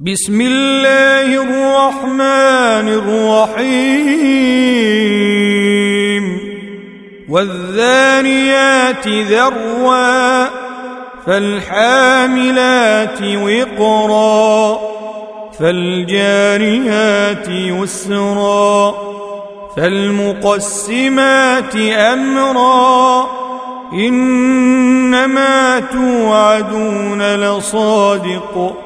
بسم الله الرحمن الرحيم. والذاريات ذروا فالحاملات وقرا فالجاريات يسرا فالمقسمات أمرا إنما توعدون لصادق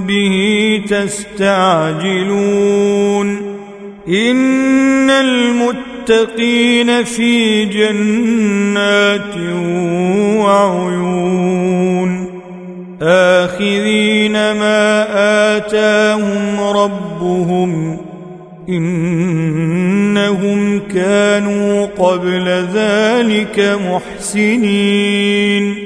به تستعجلون إن المتقين في جنات وعيون آخذين ما آتاهم ربهم إنهم كانوا قبل ذلك محسنين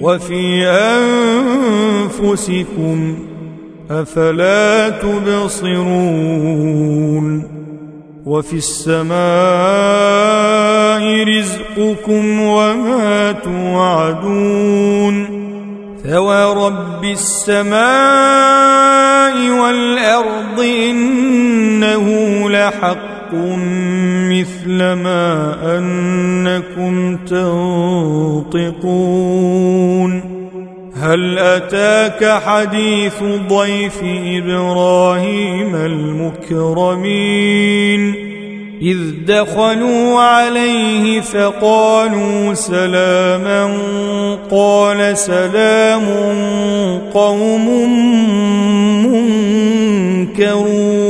وفي أنفسكم أفلا تبصرون وفي السماء رزقكم وما توعدون فورب السماء والأرض إنه لحق مثل ما أنكم تنطقون. هل أتاك حديث ضيف إبراهيم المكرمين؟ إذ دخلوا عليه فقالوا سلاما قال سلام قوم منكرون.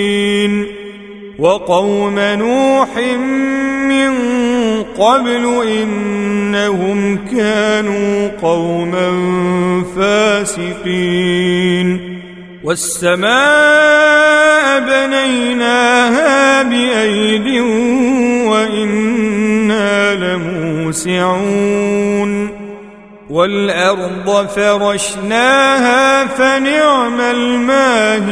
وقوم نوح من قبل إنهم كانوا قوما فاسقين. والسماء بنيناها بأيد وإنا لموسعون. والأرض فرشناها فنعم الماهدون.